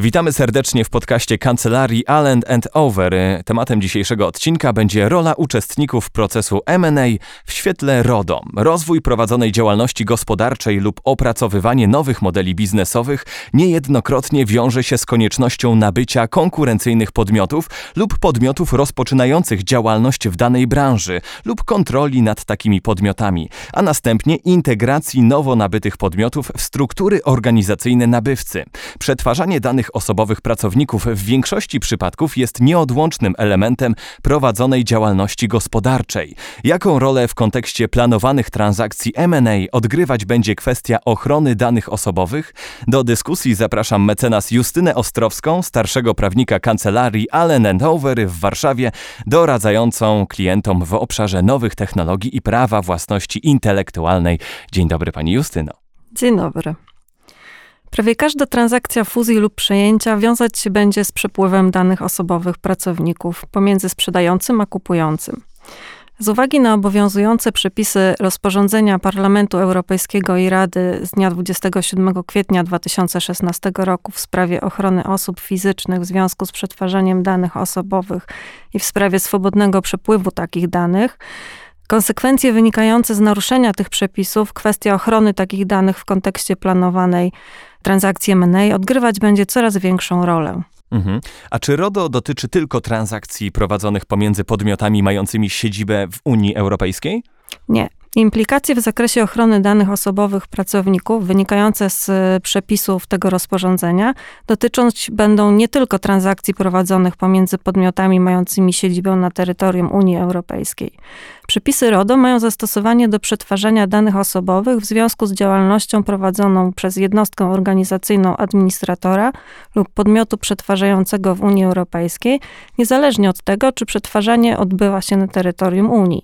Witamy serdecznie w podcaście kancelarii Allen and Over. Tematem dzisiejszego odcinka będzie rola uczestników procesu M&A w świetle RODO. Rozwój prowadzonej działalności gospodarczej lub opracowywanie nowych modeli biznesowych niejednokrotnie wiąże się z koniecznością nabycia konkurencyjnych podmiotów lub podmiotów rozpoczynających działalność w danej branży lub kontroli nad takimi podmiotami, a następnie integracji nowo nabytych podmiotów w struktury organizacyjne nabywcy. Przetwarzanie danych osobowych pracowników w większości przypadków jest nieodłącznym elementem prowadzonej działalności gospodarczej. Jaką rolę w kontekście planowanych transakcji M&A odgrywać będzie kwestia ochrony danych osobowych? Do dyskusji zapraszam mecenas Justynę Ostrowską, starszego prawnika kancelarii Allen Over w Warszawie, doradzającą klientom w obszarze nowych technologii i prawa własności intelektualnej. Dzień dobry pani Justyno. Dzień dobry. Prawie każda transakcja fuzji lub przejęcia wiązać się będzie z przepływem danych osobowych pracowników pomiędzy sprzedającym a kupującym. Z uwagi na obowiązujące przepisy rozporządzenia Parlamentu Europejskiego i Rady z dnia 27 kwietnia 2016 roku w sprawie ochrony osób fizycznych w związku z przetwarzaniem danych osobowych i w sprawie swobodnego przepływu takich danych, konsekwencje wynikające z naruszenia tych przepisów, kwestia ochrony takich danych w kontekście planowanej transakcji M&A odgrywać będzie coraz większą rolę. Mhm. A czy RODO dotyczy tylko transakcji prowadzonych pomiędzy podmiotami mającymi siedzibę w Unii Europejskiej? Nie. Implikacje w zakresie ochrony danych osobowych pracowników wynikające z przepisów tego rozporządzenia dotycząć będą nie tylko transakcji prowadzonych pomiędzy podmiotami mającymi siedzibę na terytorium Unii Europejskiej. Przepisy RODO mają zastosowanie do przetwarzania danych osobowych w związku z działalnością prowadzoną przez jednostkę organizacyjną administratora lub podmiotu przetwarzającego w Unii Europejskiej, niezależnie od tego, czy przetwarzanie odbywa się na terytorium Unii.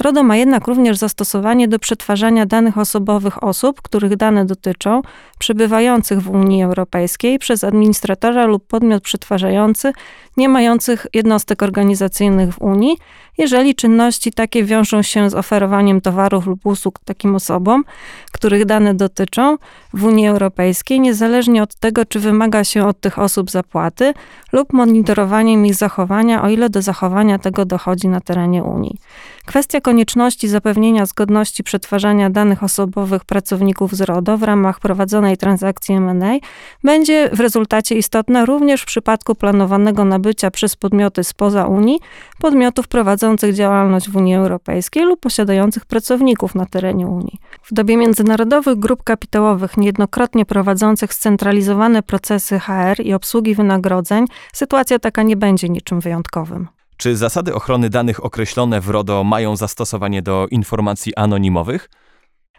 RODO ma jednak również zastosowanie do przetwarzania danych osobowych osób, których dane dotyczą, przebywających w Unii Europejskiej przez administratora lub podmiot przetwarzający, nie mających jednostek organizacyjnych w Unii, jeżeli czynności takie wiążą się z oferowaniem towarów lub usług takim osobom, których dane dotyczą w Unii Europejskiej, niezależnie od tego, czy wymaga się od tych osób zapłaty lub monitorowaniem ich zachowania, o ile do zachowania tego dochodzi na terenie Unii. Kwestia konieczności zapewnienia zgodności przetwarzania danych osobowych pracowników z RODO w ramach prowadzonej transakcji M&A będzie w rezultacie istotna również w przypadku planowanego nabycia przez podmioty spoza Unii, podmiotów prowadzących działalność w Unii Europejskiej lub posiadających pracowników na terenie Unii. W dobie międzynarodowych grup kapitałowych niejednokrotnie prowadzących scentralizowane procesy HR i obsługi wynagrodzeń, sytuacja taka nie będzie niczym wyjątkowym. Czy zasady ochrony danych określone w RODO mają zastosowanie do informacji anonimowych?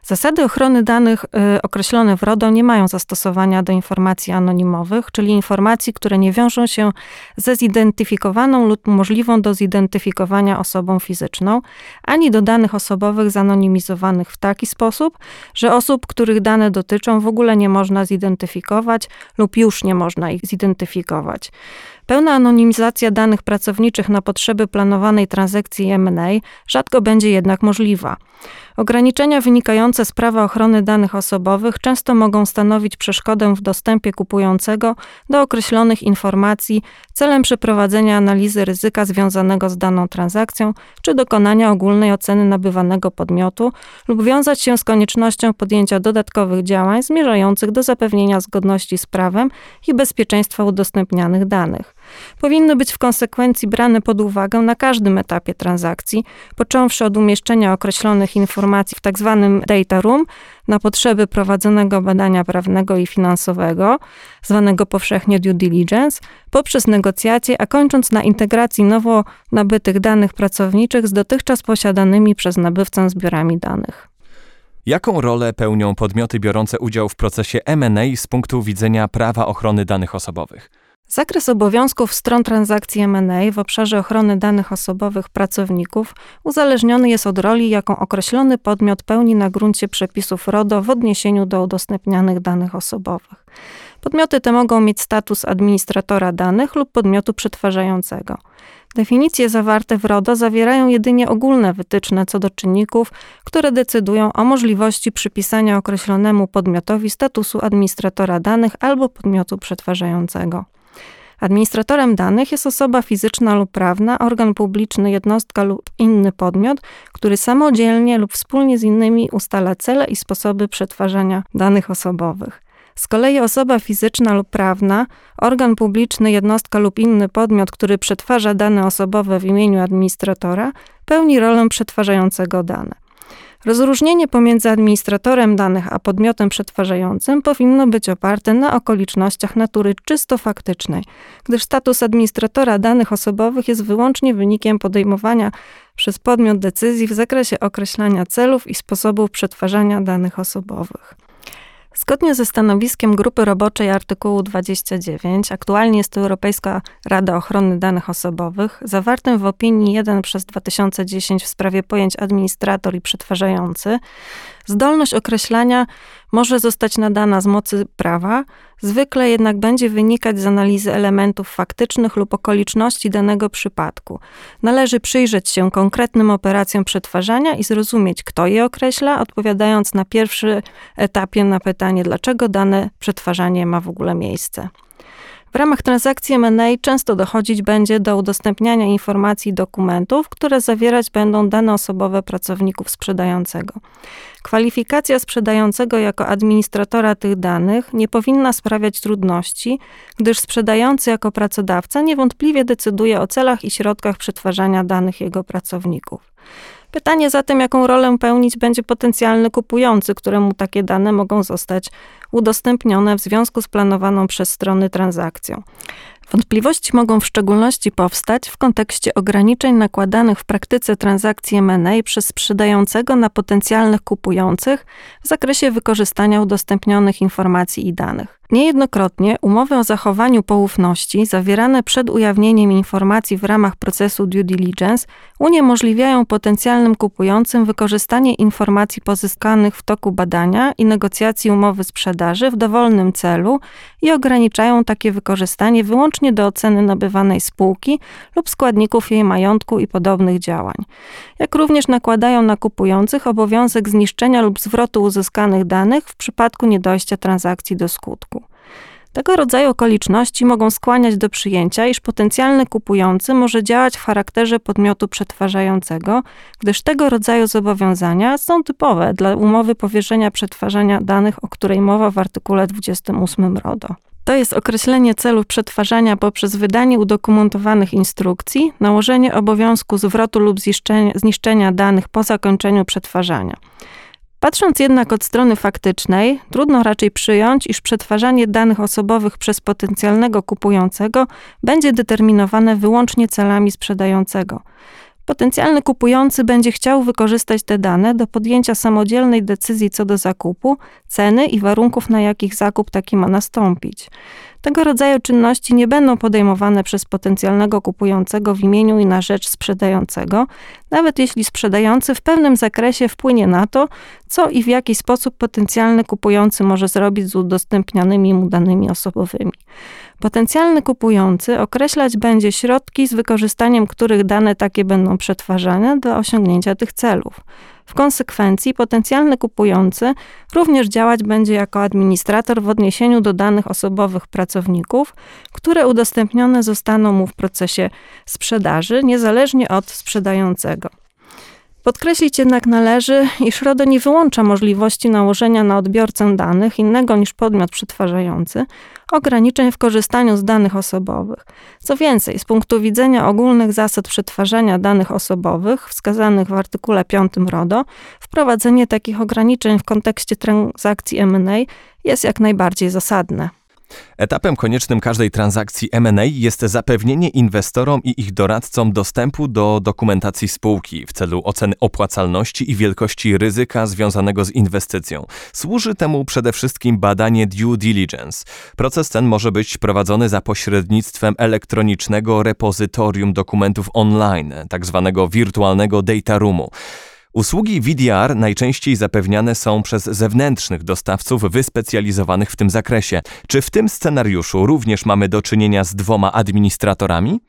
Zasady ochrony danych y, określone w RODO nie mają zastosowania do informacji anonimowych, czyli informacji, które nie wiążą się ze zidentyfikowaną lub możliwą do zidentyfikowania osobą fizyczną, ani do danych osobowych zanonimizowanych w taki sposób, że osób, których dane dotyczą, w ogóle nie można zidentyfikować lub już nie można ich zidentyfikować. Pełna anonimizacja danych pracowniczych na potrzeby planowanej transakcji M&A rzadko będzie jednak możliwa. Ograniczenia wynikające z prawa ochrony danych osobowych często mogą stanowić przeszkodę w dostępie kupującego do określonych informacji celem przeprowadzenia analizy ryzyka związanego z daną transakcją czy dokonania ogólnej oceny nabywanego podmiotu lub wiązać się z koniecznością podjęcia dodatkowych działań zmierzających do zapewnienia zgodności z prawem i bezpieczeństwa udostępnianych danych. Powinny być w konsekwencji brane pod uwagę na każdym etapie transakcji, począwszy od umieszczenia określonych informacji w tzw. Tak data room na potrzeby prowadzonego badania prawnego i finansowego, zwanego powszechnie due diligence, poprzez negocjacje, a kończąc na integracji nowo nabytych danych pracowniczych z dotychczas posiadanymi przez nabywcę zbiorami danych. Jaką rolę pełnią podmioty biorące udział w procesie M&A z punktu widzenia prawa ochrony danych osobowych? Zakres obowiązków stron transakcji M&A w obszarze ochrony danych osobowych pracowników uzależniony jest od roli, jaką określony podmiot pełni na gruncie przepisów RODO w odniesieniu do udostępnianych danych osobowych. Podmioty te mogą mieć status administratora danych lub podmiotu przetwarzającego. Definicje zawarte w RODO zawierają jedynie ogólne wytyczne co do czynników, które decydują o możliwości przypisania określonemu podmiotowi statusu administratora danych albo podmiotu przetwarzającego. Administratorem danych jest osoba fizyczna lub prawna, organ publiczny, jednostka lub inny podmiot, który samodzielnie lub wspólnie z innymi ustala cele i sposoby przetwarzania danych osobowych. Z kolei osoba fizyczna lub prawna, organ publiczny, jednostka lub inny podmiot, który przetwarza dane osobowe w imieniu administratora, pełni rolę przetwarzającego dane. Rozróżnienie pomiędzy administratorem danych a podmiotem przetwarzającym powinno być oparte na okolicznościach natury czysto faktycznej, gdyż status administratora danych osobowych jest wyłącznie wynikiem podejmowania przez podmiot decyzji w zakresie określania celów i sposobów przetwarzania danych osobowych. Zgodnie ze stanowiskiem grupy roboczej artykułu 29, aktualnie jest to Europejska Rada Ochrony Danych Osobowych, zawartym w opinii 1 przez 2010 w sprawie pojęć administrator i przetwarzający, Zdolność określania może zostać nadana z mocy prawa, zwykle jednak będzie wynikać z analizy elementów faktycznych lub okoliczności danego przypadku. Należy przyjrzeć się konkretnym operacjom przetwarzania i zrozumieć, kto je określa, odpowiadając na pierwszy etapie na pytanie, dlaczego dane przetwarzanie ma w ogóle miejsce. W ramach transakcji M&A często dochodzić będzie do udostępniania informacji i dokumentów, które zawierać będą dane osobowe pracowników sprzedającego. Kwalifikacja sprzedającego jako administratora tych danych nie powinna sprawiać trudności, gdyż sprzedający jako pracodawca niewątpliwie decyduje o celach i środkach przetwarzania danych jego pracowników. Pytanie zatem, jaką rolę pełnić będzie potencjalny kupujący, któremu takie dane mogą zostać udostępnione w związku z planowaną przez strony transakcją. Wątpliwości mogą w szczególności powstać w kontekście ograniczeń nakładanych w praktyce transakcji M&A przez sprzedającego na potencjalnych kupujących w zakresie wykorzystania udostępnionych informacji i danych. Niejednokrotnie umowy o zachowaniu poufności zawierane przed ujawnieniem informacji w ramach procesu due diligence uniemożliwiają potencjalnym kupującym wykorzystanie informacji pozyskanych w toku badania i negocjacji umowy sprzedaży w dowolnym celu i ograniczają takie wykorzystanie wyłącznie do oceny nabywanej spółki lub składników jej majątku i podobnych działań. Jak również nakładają na kupujących obowiązek zniszczenia lub zwrotu uzyskanych danych w przypadku niedojścia transakcji do skutku. Tego rodzaju okoliczności mogą skłaniać do przyjęcia, iż potencjalny kupujący może działać w charakterze podmiotu przetwarzającego, gdyż tego rodzaju zobowiązania są typowe dla umowy powierzenia przetwarzania danych, o której mowa w artykule 28 RODO. To jest określenie celu przetwarzania poprzez wydanie udokumentowanych instrukcji, nałożenie obowiązku zwrotu lub zniszczenia danych po zakończeniu przetwarzania. Patrząc jednak od strony faktycznej, trudno raczej przyjąć, iż przetwarzanie danych osobowych przez potencjalnego kupującego będzie determinowane wyłącznie celami sprzedającego. Potencjalny kupujący będzie chciał wykorzystać te dane do podjęcia samodzielnej decyzji co do zakupu, ceny i warunków, na jakich zakup taki ma nastąpić. Tego rodzaju czynności nie będą podejmowane przez potencjalnego kupującego w imieniu i na rzecz sprzedającego, nawet jeśli sprzedający w pewnym zakresie wpłynie na to, co i w jaki sposób potencjalny kupujący może zrobić z udostępnianymi mu danymi osobowymi. Potencjalny kupujący określać będzie środki, z wykorzystaniem których dane takie będą przetwarzane do osiągnięcia tych celów. W konsekwencji potencjalny kupujący również działać będzie jako administrator w odniesieniu do danych osobowych pracowników, które udostępnione zostaną mu w procesie sprzedaży, niezależnie od sprzedającego. Podkreślić jednak należy, iż RODO nie wyłącza możliwości nałożenia na odbiorcę danych innego niż podmiot przetwarzający ograniczeń w korzystaniu z danych osobowych. Co więcej, z punktu widzenia ogólnych zasad przetwarzania danych osobowych wskazanych w artykule 5 RODO, wprowadzenie takich ograniczeń w kontekście transakcji M&A jest jak najbardziej zasadne. Etapem koniecznym każdej transakcji M&A jest zapewnienie inwestorom i ich doradcom dostępu do dokumentacji spółki w celu oceny opłacalności i wielkości ryzyka związanego z inwestycją. Służy temu przede wszystkim badanie due diligence. Proces ten może być prowadzony za pośrednictwem elektronicznego repozytorium dokumentów online, tzw. Tak wirtualnego data roomu. Usługi VDR najczęściej zapewniane są przez zewnętrznych dostawców wyspecjalizowanych w tym zakresie. Czy w tym scenariuszu również mamy do czynienia z dwoma administratorami?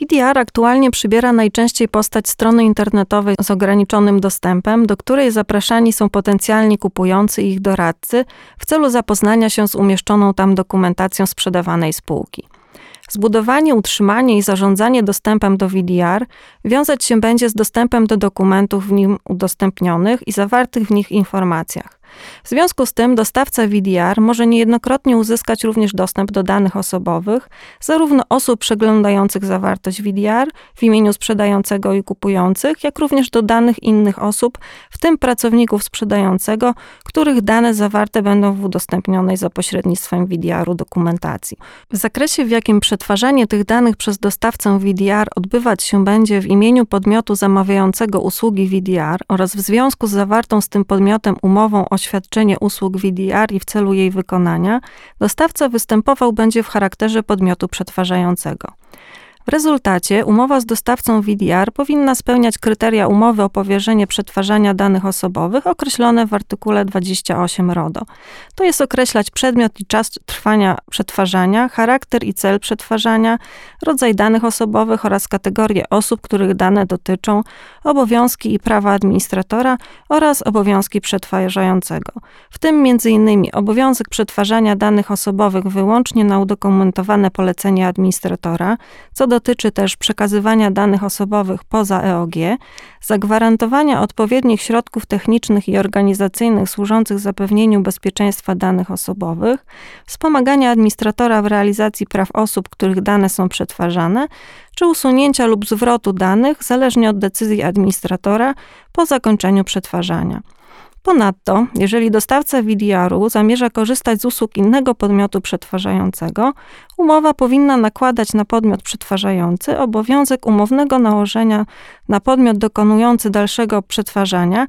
VDR aktualnie przybiera najczęściej postać strony internetowej z ograniczonym dostępem, do której zapraszani są potencjalni kupujący i ich doradcy w celu zapoznania się z umieszczoną tam dokumentacją sprzedawanej spółki. Zbudowanie, utrzymanie i zarządzanie dostępem do VDR wiązać się będzie z dostępem do dokumentów w nim udostępnionych i zawartych w nich informacjach. W związku z tym dostawca VDR może niejednokrotnie uzyskać również dostęp do danych osobowych, zarówno osób przeglądających zawartość VDR w imieniu sprzedającego i kupujących, jak również do danych innych osób, w tym pracowników sprzedającego, których dane zawarte będą w udostępnionej za pośrednictwem VDR-u dokumentacji. W zakresie, w jakim przetwarzanie tych danych przez dostawcę VDR odbywać się będzie w imieniu podmiotu zamawiającego usługi VDR oraz w związku z zawartą z tym podmiotem umową o świadczenie usług VDR i w celu jej wykonania, dostawca występował będzie w charakterze podmiotu przetwarzającego. W rezultacie umowa z dostawcą VDR powinna spełniać kryteria umowy o powierzenie przetwarzania danych osobowych określone w artykule 28 RODO. To jest określać przedmiot i czas trwania przetwarzania, charakter i cel przetwarzania, rodzaj danych osobowych oraz kategorie osób, których dane dotyczą, obowiązki i prawa administratora oraz obowiązki przetwarzającego. W tym m.in. obowiązek przetwarzania danych osobowych wyłącznie na udokumentowane polecenie administratora, co do dotyczy też przekazywania danych osobowych poza EOG, zagwarantowania odpowiednich środków technicznych i organizacyjnych służących zapewnieniu bezpieczeństwa danych osobowych, wspomagania administratora w realizacji praw osób, których dane są przetwarzane, czy usunięcia lub zwrotu danych, zależnie od decyzji administratora, po zakończeniu przetwarzania. Ponadto, jeżeli dostawca VDR-u zamierza korzystać z usług innego podmiotu przetwarzającego, umowa powinna nakładać na podmiot przetwarzający obowiązek umownego nałożenia na podmiot dokonujący dalszego przetwarzania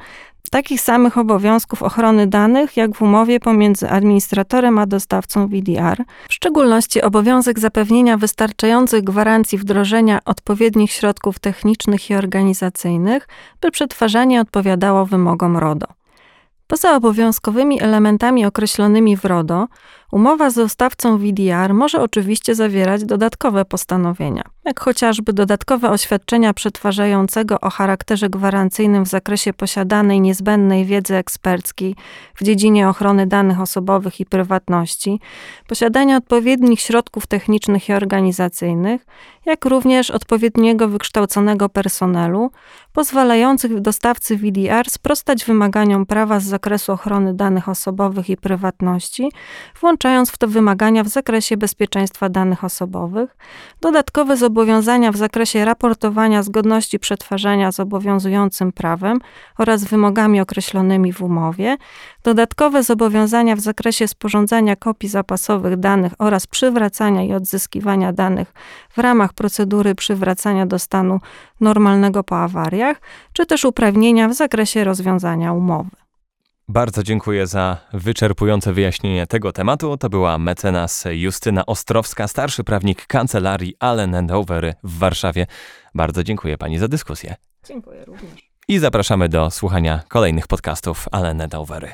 takich samych obowiązków ochrony danych, jak w umowie pomiędzy administratorem a dostawcą VDR, w szczególności obowiązek zapewnienia wystarczających gwarancji wdrożenia odpowiednich środków technicznych i organizacyjnych, by przetwarzanie odpowiadało wymogom RODO. Poza obowiązkowymi elementami określonymi w RODO, umowa z dostawcą VDR może oczywiście zawierać dodatkowe postanowienia, jak chociażby dodatkowe oświadczenia przetwarzającego o charakterze gwarancyjnym w zakresie posiadanej niezbędnej wiedzy eksperckiej w dziedzinie ochrony danych osobowych i prywatności, posiadania odpowiednich środków technicznych i organizacyjnych, jak również odpowiedniego wykształconego personelu, pozwalających dostawcy VDR sprostać wymaganiom prawa z zakresu ochrony danych osobowych i prywatności, włączając w to wymagania w zakresie bezpieczeństwa danych osobowych, dodatkowe zobowiązania w zakresie raportowania zgodności przetwarzania z obowiązującym prawem oraz wymogami określonymi w umowie, dodatkowe zobowiązania w zakresie sporządzania kopii zapasowych danych oraz przywracania i odzyskiwania danych w ramach procedury przywracania do stanu normalnego po awariach, czy też uprawnienia w zakresie rozwiązania umowy. Bardzo dziękuję za wyczerpujące wyjaśnienie tego tematu. To była mecenas Justyna Ostrowska, starszy prawnik kancelarii Allen Overy w Warszawie. Bardzo dziękuję pani za dyskusję. Dziękuję również. I zapraszamy do słuchania kolejnych podcastów Allen Overy.